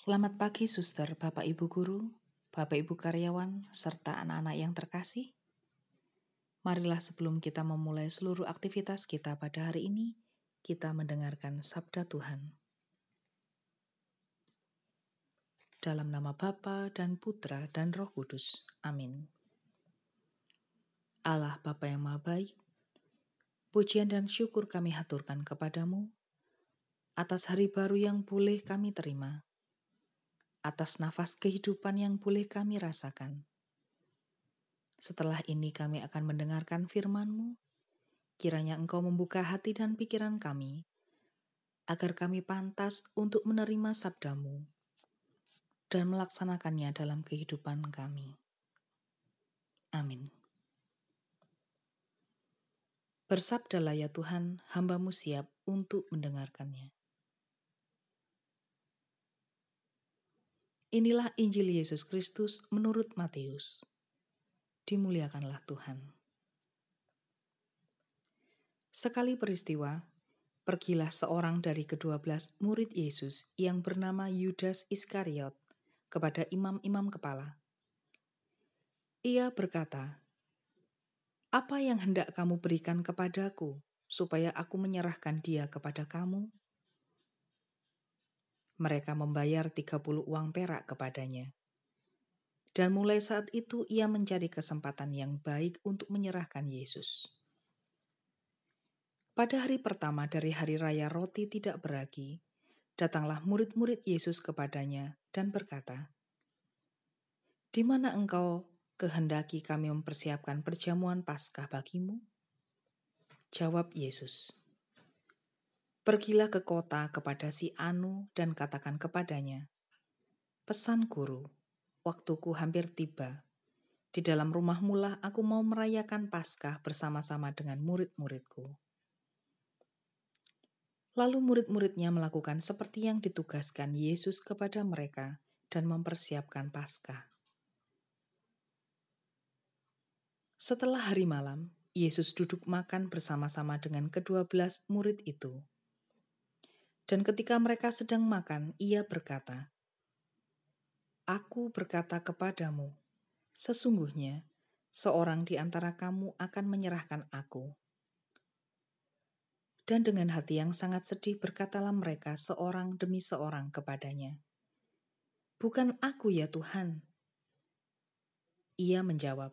Selamat pagi, suster, Bapak Ibu guru, Bapak Ibu karyawan, serta anak-anak yang terkasih. Marilah sebelum kita memulai seluruh aktivitas kita pada hari ini, kita mendengarkan sabda Tuhan. Dalam nama Bapa dan Putra dan Roh Kudus. Amin. Allah Bapa yang Maha Baik, pujian dan syukur kami haturkan kepadamu atas hari baru yang boleh kami terima atas nafas kehidupan yang boleh kami rasakan. Setelah ini kami akan mendengarkan firman-Mu, kiranya Engkau membuka hati dan pikiran kami, agar kami pantas untuk menerima sabdamu dan melaksanakannya dalam kehidupan kami. Amin. Bersabdalah ya Tuhan, hambamu siap untuk mendengarkannya. Inilah Injil Yesus Kristus menurut Matius. Dimuliakanlah Tuhan. Sekali peristiwa, pergilah seorang dari kedua belas murid Yesus yang bernama Yudas Iskariot kepada imam-imam kepala. Ia berkata, "Apa yang hendak kamu berikan kepadaku, supaya aku menyerahkan dia kepada kamu?" Mereka membayar 30 uang perak kepadanya. Dan mulai saat itu ia mencari kesempatan yang baik untuk menyerahkan Yesus. Pada hari pertama dari hari raya roti tidak beragi, datanglah murid-murid Yesus kepadanya dan berkata, "Di mana engkau kehendaki kami mempersiapkan perjamuan Paskah bagimu?" Jawab Yesus, Pergilah ke kota kepada si Anu dan katakan kepadanya, Pesan guru, waktuku hampir tiba. Di dalam rumah mula aku mau merayakan Paskah bersama-sama dengan murid-muridku. Lalu murid-muridnya melakukan seperti yang ditugaskan Yesus kepada mereka dan mempersiapkan Paskah. Setelah hari malam, Yesus duduk makan bersama-sama dengan kedua belas murid itu. Dan ketika mereka sedang makan, ia berkata, Aku berkata kepadamu, sesungguhnya seorang di antara kamu akan menyerahkan aku. Dan dengan hati yang sangat sedih berkatalah mereka seorang demi seorang kepadanya, Bukan aku ya Tuhan. Ia menjawab,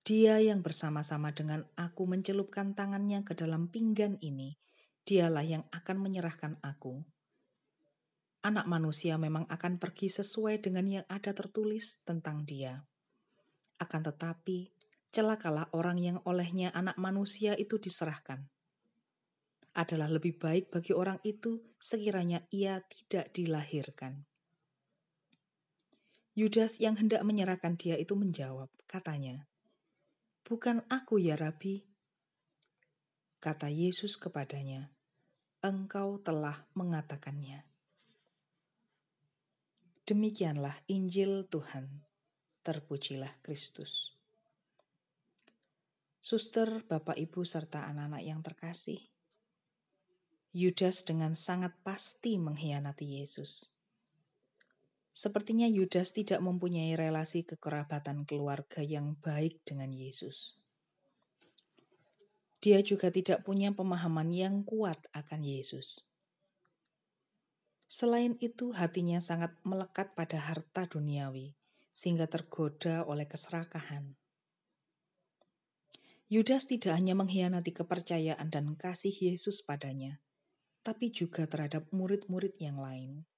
Dia yang bersama-sama dengan aku mencelupkan tangannya ke dalam pinggan ini, dialah yang akan menyerahkan aku. Anak manusia memang akan pergi sesuai dengan yang ada tertulis tentang dia. Akan tetapi, celakalah orang yang olehnya anak manusia itu diserahkan. Adalah lebih baik bagi orang itu sekiranya ia tidak dilahirkan. Yudas yang hendak menyerahkan dia itu menjawab, katanya, Bukan aku ya Rabi. Kata Yesus kepadanya, engkau telah mengatakannya. Demikianlah Injil Tuhan. Terpujilah Kristus. Suster, Bapak, Ibu, serta anak-anak yang terkasih, Yudas dengan sangat pasti mengkhianati Yesus. Sepertinya Yudas tidak mempunyai relasi kekerabatan keluarga yang baik dengan Yesus. Dia juga tidak punya pemahaman yang kuat akan Yesus. Selain itu, hatinya sangat melekat pada harta duniawi, sehingga tergoda oleh keserakahan. Yudas tidak hanya mengkhianati kepercayaan dan kasih Yesus padanya, tapi juga terhadap murid-murid yang lain.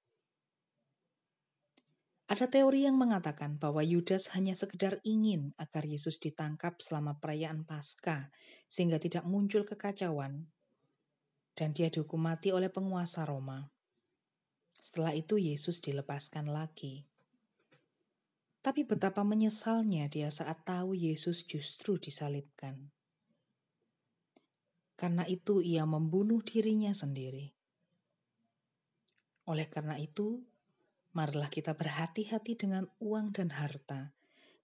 Ada teori yang mengatakan bahwa Yudas hanya sekedar ingin agar Yesus ditangkap selama perayaan Paskah sehingga tidak muncul kekacauan dan dia dihukum mati oleh penguasa Roma. Setelah itu Yesus dilepaskan lagi. Tapi betapa menyesalnya dia saat tahu Yesus justru disalibkan. Karena itu ia membunuh dirinya sendiri. Oleh karena itu, marilah kita berhati-hati dengan uang dan harta,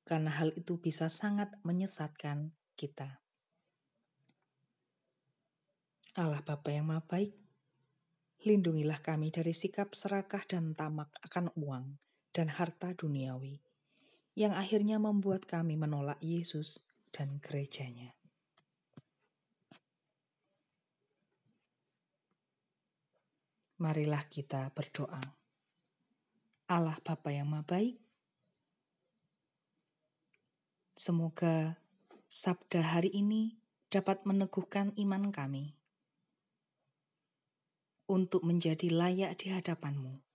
karena hal itu bisa sangat menyesatkan kita. Allah Bapa yang Maha Baik, Lindungilah kami dari sikap serakah dan tamak akan uang dan harta duniawi, yang akhirnya membuat kami menolak Yesus dan gerejanya. Marilah kita berdoa. Allah Bapa yang Maha Baik, semoga sabda hari ini dapat meneguhkan iman kami untuk menjadi layak di hadapanmu.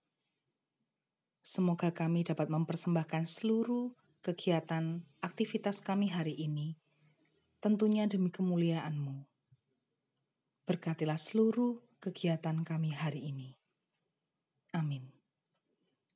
Semoga kami dapat mempersembahkan seluruh kegiatan aktivitas kami hari ini, tentunya demi kemuliaan-Mu. Berkatilah seluruh kegiatan kami hari ini. Amin.